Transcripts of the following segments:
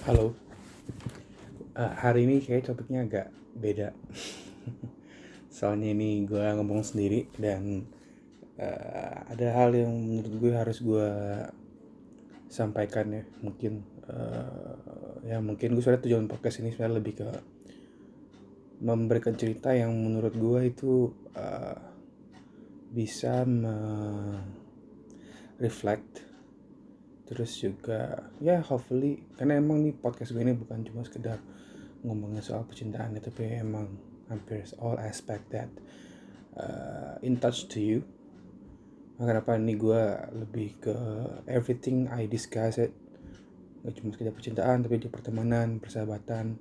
Halo. Uh, hari ini kayak topiknya agak beda. Soalnya ini gue ngomong sendiri dan uh, ada hal yang menurut gue harus gue sampaikan ya. Mungkin uh, ya mungkin gue sudah tujuan podcast ini sebenarnya lebih ke memberikan cerita yang menurut gue itu uh, bisa me reflect terus juga ya hopefully karena emang nih podcast gue ini bukan cuma sekedar ngomongin soal percintaan ya, tapi emang hampir all aspect that uh, in touch to you. Kenapa ini gue lebih ke everything I discuss it. Gak cuma sekedar percintaan tapi juga pertemanan persahabatan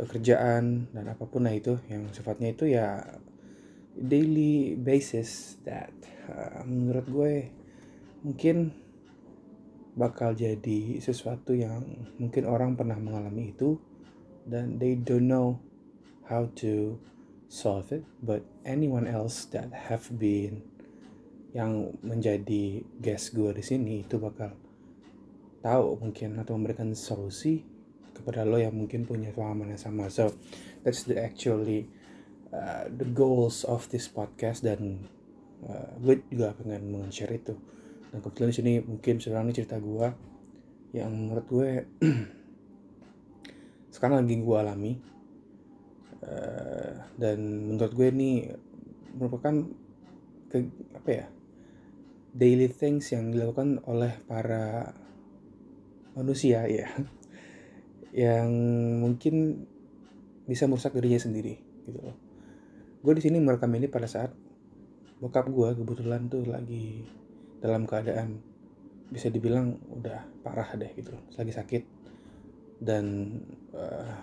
pekerjaan dan apa pun lah itu yang sifatnya itu ya daily basis that uh, menurut gue mungkin bakal jadi sesuatu yang mungkin orang pernah mengalami itu dan they don't know how to solve it but anyone else that have been yang menjadi guest gue di sini itu bakal tahu mungkin atau memberikan solusi kepada lo yang mungkin punya pengalaman yang sama. So that's the actually uh, the goals of this podcast dan uh, gue juga pengen men-share itu dan kebetulan di sini mungkin sekarang ini cerita gue yang menurut gue sekarang lagi gue alami. Uh, dan menurut gue ini merupakan ke, apa ya daily things yang dilakukan oleh para manusia ya. Yang mungkin bisa merusak dirinya sendiri gitu gue di sini merekam ini pada saat bokap gue kebetulan tuh lagi dalam keadaan bisa dibilang udah parah deh gitu lagi sakit dan uh,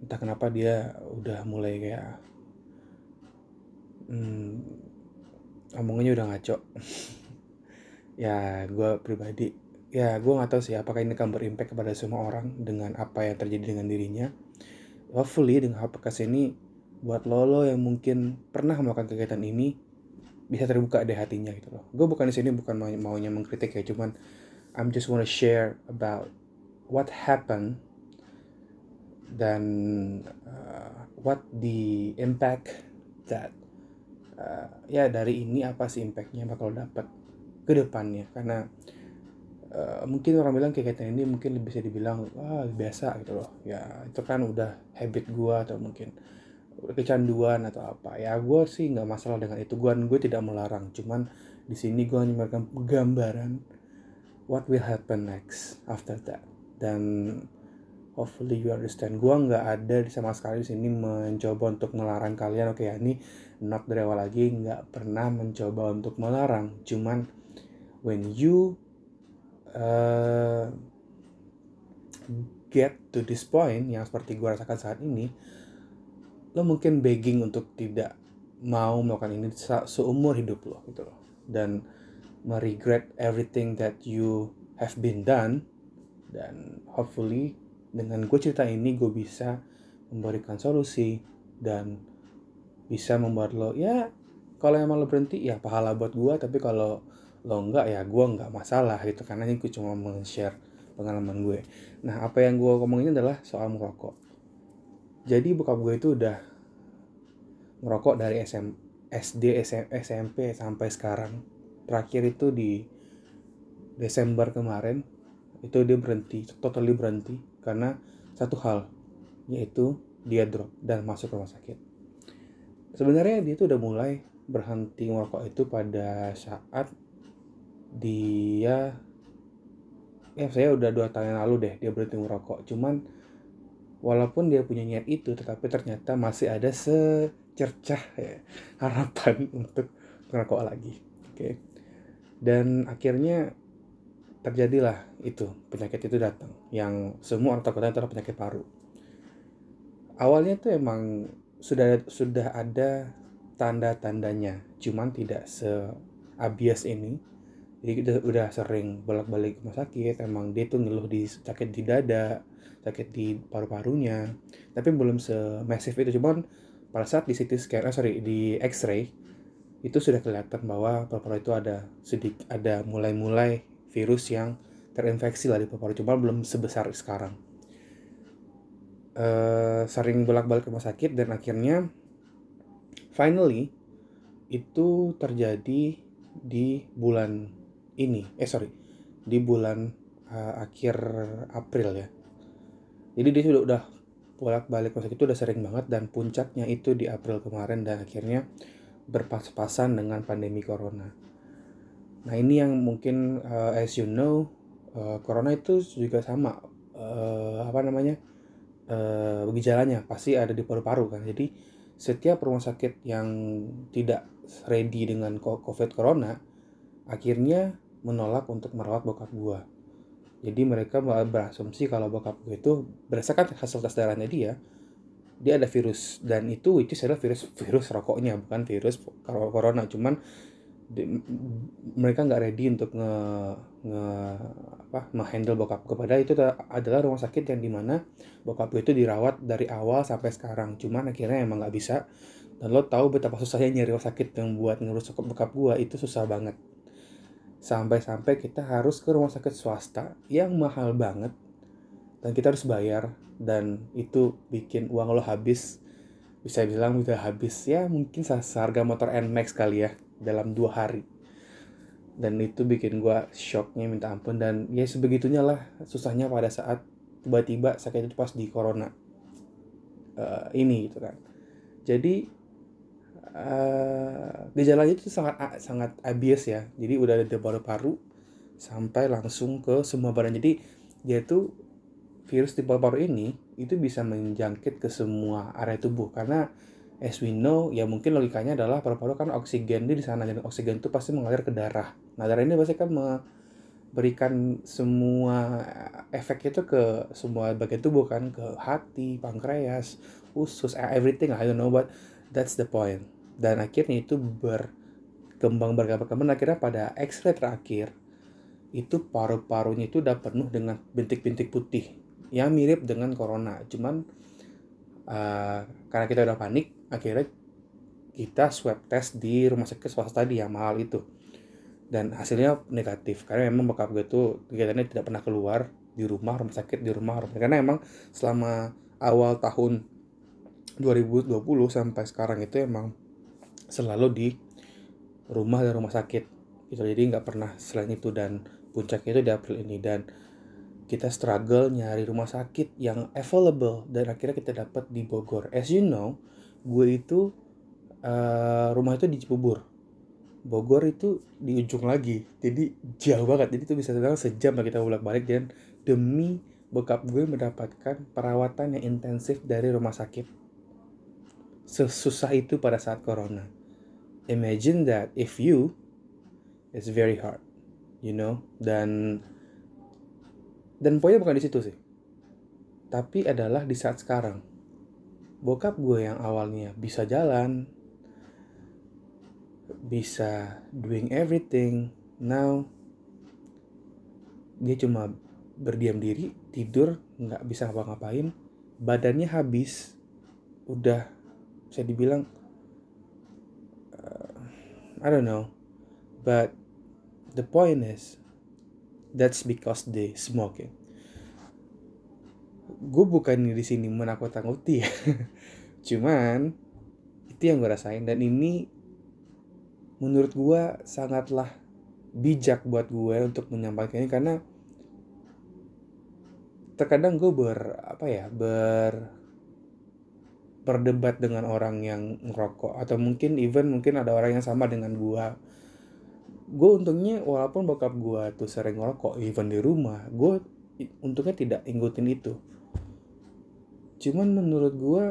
entah kenapa dia udah mulai kayak hmm, omongannya udah ngaco. Ya gue pribadi ya gue nggak tahu sih apakah ini akan berimpact kepada semua orang dengan apa yang terjadi dengan dirinya. Hopefully dengan podcast ini buat lo lo yang mungkin pernah melakukan kegiatan ini bisa terbuka deh hatinya gitu loh. Gue bukan di sini bukan mau maunya mengkritik ya cuman I'm just wanna share about what happened dan uh, what the impact that uh, ya dari ini apa sih impactnya bakal dapat ke depannya. Karena uh, mungkin orang bilang kegiatan ini mungkin bisa dibilang wah biasa gitu loh. Ya itu kan udah habit gue atau mungkin kecanduan atau apa. Ya gue sih nggak masalah dengan itu. Gue gue tidak melarang. Cuman di sini gue hanya memberikan gambaran what will happen next after that. Dan hopefully you understand. Gue nggak ada sama sekali di sini mencoba untuk melarang kalian. Oke ya ini not dari awal lagi. Nggak pernah mencoba untuk melarang. Cuman when you uh, get to this point yang seperti gue rasakan saat ini lo mungkin begging untuk tidak mau melakukan ini seumur hidup lo gitu loh. Dan meregret everything that you have been done. Dan hopefully dengan gue cerita ini gue bisa memberikan solusi dan bisa membuat lo ya kalau emang lo berhenti ya pahala buat gue tapi kalau lo enggak ya gue enggak masalah gitu. Karena ini gue cuma men-share pengalaman gue. Nah apa yang gue ngomongin adalah soal merokok jadi bokap gue itu udah ngerokok dari SM, SD, SM, SMP sampai sekarang. Terakhir itu di Desember kemarin itu dia berhenti, totally berhenti karena satu hal yaitu dia drop dan masuk rumah sakit. Sebenarnya dia itu udah mulai berhenti merokok itu pada saat dia ya saya udah dua tahun yang lalu deh dia berhenti merokok cuman walaupun dia punya niat itu tetapi ternyata masih ada secercah ya, harapan untuk merokok lagi. Oke. Dan akhirnya terjadilah itu penyakit itu datang yang semua orang takutkan adalah penyakit paru. Awalnya tuh emang sudah sudah ada tanda-tandanya cuman tidak seabias ini. Jadi udah, udah sering bolak-balik rumah sakit emang dia tuh ngeluh di sakit di dada sakit di paru-parunya. Tapi belum semasif itu. Cuman pada saat di CT scan eh, sorry di X-ray itu sudah kelihatan bahwa paru-paru itu ada sedikit ada mulai-mulai virus yang terinfeksi lah di paru-paru. Cuma belum sebesar sekarang. Uh, sering bolak-balik ke rumah sakit dan akhirnya finally itu terjadi di bulan ini. Eh sorry di bulan uh, akhir April ya jadi dia sudah udah bolak-balik rumah sakit itu udah sering banget dan puncaknya itu di April kemarin dan akhirnya berpas-pasan dengan pandemi corona. Nah ini yang mungkin uh, as you know uh, corona itu juga sama uh, apa namanya uh, gejalanya pasti ada di paru-paru kan. Jadi setiap rumah sakit yang tidak ready dengan covid corona akhirnya menolak untuk merawat bokap gua jadi mereka berasumsi kalau bokap gue itu berdasarkan hasil tes darahnya dia dia ada virus. Dan itu itu adalah virus virus rokoknya bukan virus corona. Cuman di, mereka nggak ready untuk nge, nge apa menghandle bokap kepada itu adalah rumah sakit yang di mana bokap gue itu dirawat dari awal sampai sekarang. Cuman akhirnya emang nggak bisa. Dan lo tahu betapa susahnya nyari rumah sakit yang buat ngurus bokap gue. Itu susah banget sampai-sampai kita harus ke rumah sakit swasta yang mahal banget. Dan kita harus bayar. Dan itu bikin uang lo habis. Bisa bilang udah habis. Ya mungkin seharga motor Nmax kali ya dalam dua hari. Dan itu bikin gue shocknya minta ampun. Dan ya sebegitunya lah susahnya pada saat tiba-tiba sakit itu pas di corona. Uh, ini gitu kan. Jadi uh, gejalanya itu sangat sangat abis ya. Jadi udah ada paru-paru sampai langsung ke semua badan. Jadi dia itu virus di paru-paru ini itu bisa menjangkit ke semua area tubuh. Karena as we know ya mungkin logikanya adalah paru-paru kan oksigen di sana. Dan oksigen itu pasti mengalir ke darah. Nah darah ini pasti kan memberikan semua efek itu ke semua bagian tubuh kan. Ke hati pankreas usus everything I don't know. But that's the point. Dan akhirnya itu berkembang berkembang akhirnya pada X-ray terakhir itu paru-parunya itu udah penuh dengan bintik-bintik putih yang mirip dengan corona. Cuman uh, karena kita udah panik akhirnya kita swab test di rumah sakit swasta tadi yang mahal itu. Dan hasilnya negatif karena memang bokap gue tuh kegiatannya tidak pernah keluar di rumah rumah sakit di rumah rumah. Karena emang selama awal tahun 2020 sampai sekarang itu emang selalu di rumah dan rumah sakit gitu. Jadi nggak pernah selain itu dan puncaknya itu di April ini. Dan kita struggle nyari rumah sakit yang available dan akhirnya kita dapat di Bogor. As you know gue itu uh, rumah itu di Cibubur. Bogor itu di ujung lagi. Jadi jauh banget. Jadi itu bisa sedang sejam lah kita bolak balik dan demi bokap gue mendapatkan perawatan yang intensif dari rumah sakit sesusah itu pada saat corona. Imagine that if you it's very hard you know? Dan dan poinnya bukan di situ sih. Tapi adalah di saat sekarang. Bokap gue yang awalnya bisa jalan, bisa doing everything, now dia cuma berdiam diri, tidur, nggak bisa ngapa-ngapain, badannya habis, udah bisa dibilang, uh, I don't know, but the point is, that's because they smoking gue bukan di sini menakut-takuti ya. Cuman itu yang gue rasain. Dan ini menurut gue sangatlah bijak buat gue untuk menyampaikan ini. Karena terkadang gue ber apa ya ber berdebat dengan orang yang ngerokok. Atau mungkin even mungkin ada orang yang sama dengan gue gue untungnya walaupun bokap gue tuh sering ngerokok even di rumah gue untungnya tidak ngikutin itu. Cuman menurut gue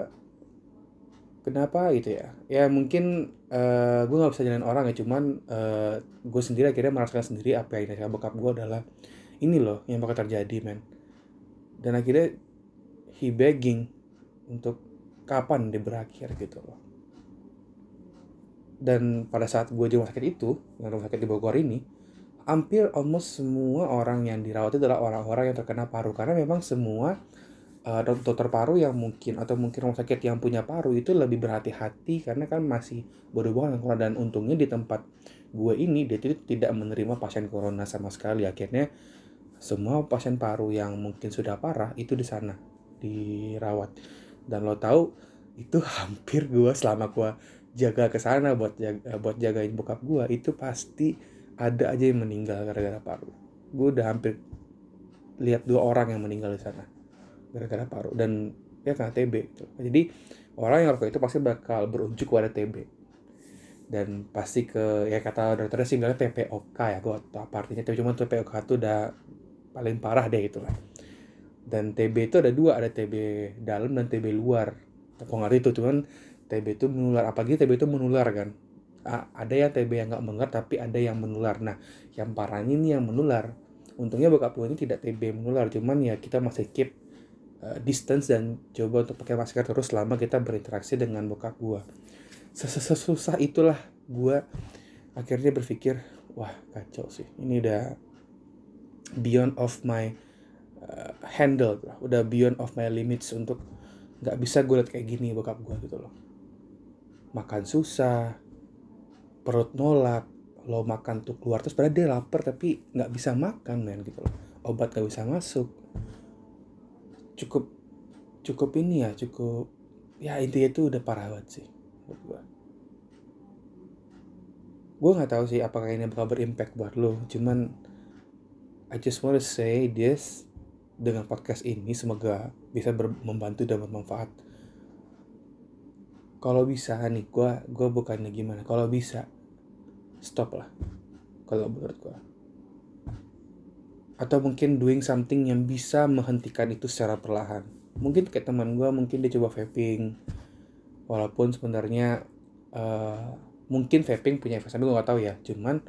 kenapa gitu ya? Ya mungkin uh, eh, gue nggak bisa jalan orang ya cuman uh, eh, gue sendiri akhirnya merasakan sendiri apa yang dikasih bokap gue adalah ini loh yang bakal terjadi men. Dan akhirnya he begging untuk kapan dia berakhir gitu loh. Dan pada saat gue di rumah sakit itu rumah sakit di Bogor ini hampir almost semua orang yang dirawat itu adalah orang-orang yang terkena paru. Karena memang semua uh, dokter paru yang mungkin atau mungkin rumah sakit yang punya paru itu lebih berhati-hati karena kan masih berhubungan dengan corona dan untungnya di tempat gue ini dia itu tidak menerima pasien corona sama sekali. Akhirnya semua pasien paru yang mungkin sudah parah itu di sana dirawat dan lo tahu itu hampir gue selama gue jaga ke sana buat jaga, buat jagain bokap gue itu pasti ada aja yang meninggal gara-gara paru. Gue udah hampir lihat dua orang yang meninggal di sana gara-gara paru. Dan ya kena TB gitu. jadi orang yang rokok itu pasti bakal berujung kepada TB dan pasti ke ya kata dokternya sih bilangnya TPOK ya gue apa artinya. Tapi cuma TPOK itu udah paling parah deh gitu lah dan TB itu ada dua ada TB dalam dan TB luar. Aku ngerti itu cuman TB itu menular. Apalagi TB itu menular kan? Ada yang TB yang nggak menular tapi ada yang menular. Nah yang parahnya ini yang menular. Untungnya bokap gue ini tidak TB menular cuman ya kita masih keep uh, distance dan coba untuk pakai masker terus selama kita berinteraksi dengan bokap gue sesusah itulah gue akhirnya berpikir wah kacau sih. Ini udah beyond of my uh, handle udah beyond of my limits untuk nggak bisa gue liat kayak gini bokap gue gitu loh. Makan susah perut nolak lo makan tuh keluar terus padahal dia lapar tapi nggak bisa makan men gitu loh. Obat nggak bisa masuk. Cukup cukup ini ya cukup ya intinya itu udah parah banget sih buat gue gue nggak tahu sih apakah ini bakal berimpact buat lo cuman I just want to say this dengan podcast ini semoga bisa membantu dan bermanfaat. Kalau bisa nih gue gue bukannya gimana kalau bisa stop lah kalau menurut gue atau mungkin doing something yang bisa menghentikan itu secara perlahan. Mungkin kayak teman gue mungkin dia coba vaping walaupun sebenarnya uh, mungkin vaping punya efek samping gue gak tahu ya. Cuman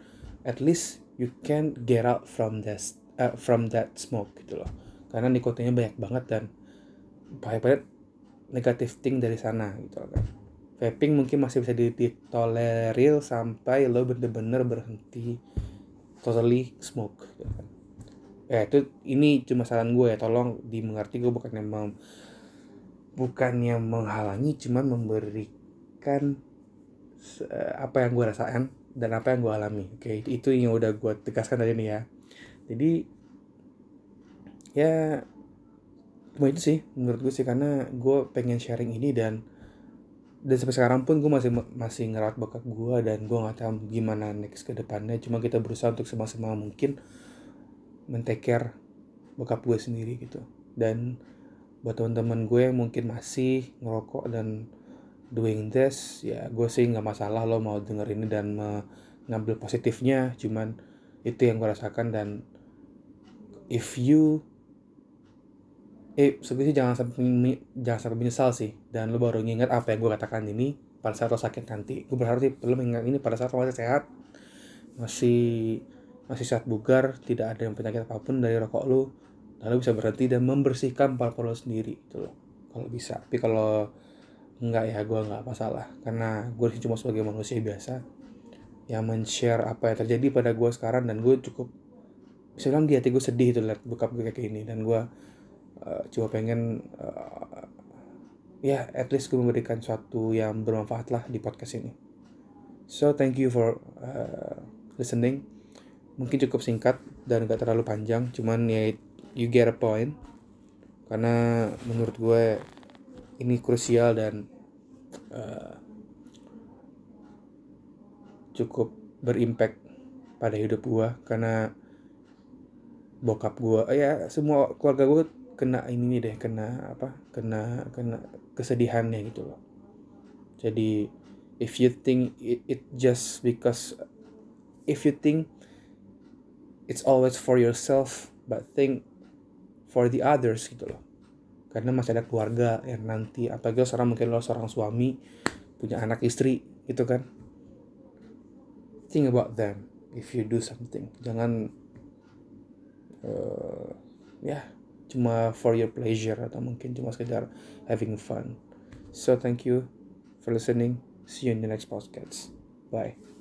at least you can get out from that uh, from that smoke gitu loh karena nikotinnya banyak banget dan banyak banget negatif thing dari sana gitu kan. Vaping mungkin masih bisa ditolerir sampai lo bener-bener berhenti totally smoke gitu kan. Ya itu ini cuma saran gue ya tolong dimengerti gue bukannya mem, bukannya menghalangi cuman memberikan apa yang gue rasain dan apa yang gue alami oke. Okay? itu yang udah gue tegaskan tadi nih ya. Jadi ya cuma itu sih menurut gue sih karena gue pengen sharing ini dan dan sampai sekarang pun gue masih masih ngerawat bakat gue dan gue nggak tahu gimana next ke depannya. Cuma kita berusaha untuk semaksimal mungkin men-take care bokap gue sendiri gitu. Dan buat teman-teman gue yang mungkin masih ngerokok dan doing this ya gue sih nggak masalah lo mau denger ini dan mengambil positifnya. Cuman itu yang gue rasakan dan if you eh sebenarnya jangan sampai jangan sampai menyesal sih. Dan lo baru nginget apa yang gue katakan ini pada saat lo sakit nanti. Gue berharap lo mengingat ini pada saat lo masih sehat masih masih sehat bugar tidak ada yang penyakit apa pun dari rokok lo lalu bisa berhenti dan membersihkan paru-paru sendiri itu loh. Kalau bisa. Tapi kalau enggak ya gue nggak masalah. Karena gue cuma sebagai manusia biasa yang men-share apa yang terjadi pada gue sekarang dan gue cukup bisa bilang di hati gue sedih itu lihat buka gue kayak gini. Dan gue uh, cuma pengen uh, ya at least gue memberikan suatu yang bermanfaat lah di podcast ini. So thank you for uh, listening. Mungkin cukup singkat dan gak terlalu panjang cuman ya you get a point. Karena menurut gue ini krusial dan uh, cukup berimpact pada hidup gue karena bokap gue ya semua keluarga gue kena ini nih deh kena apa kena kena kesedihannya gitu loh. Jadi if you think it, it just because if you think it's always for yourself but think for the others gitu loh. Karena masih ada keluarga yang nanti apalagi seorang mungkin lo seorang suami punya anak istri gitu kan. Think about them. If you do something jangan uh, ya yeah, cuma for your pleasure atau mungkin cuma sekedar having fun. So thank you for listening. See you in the next podcast. Bye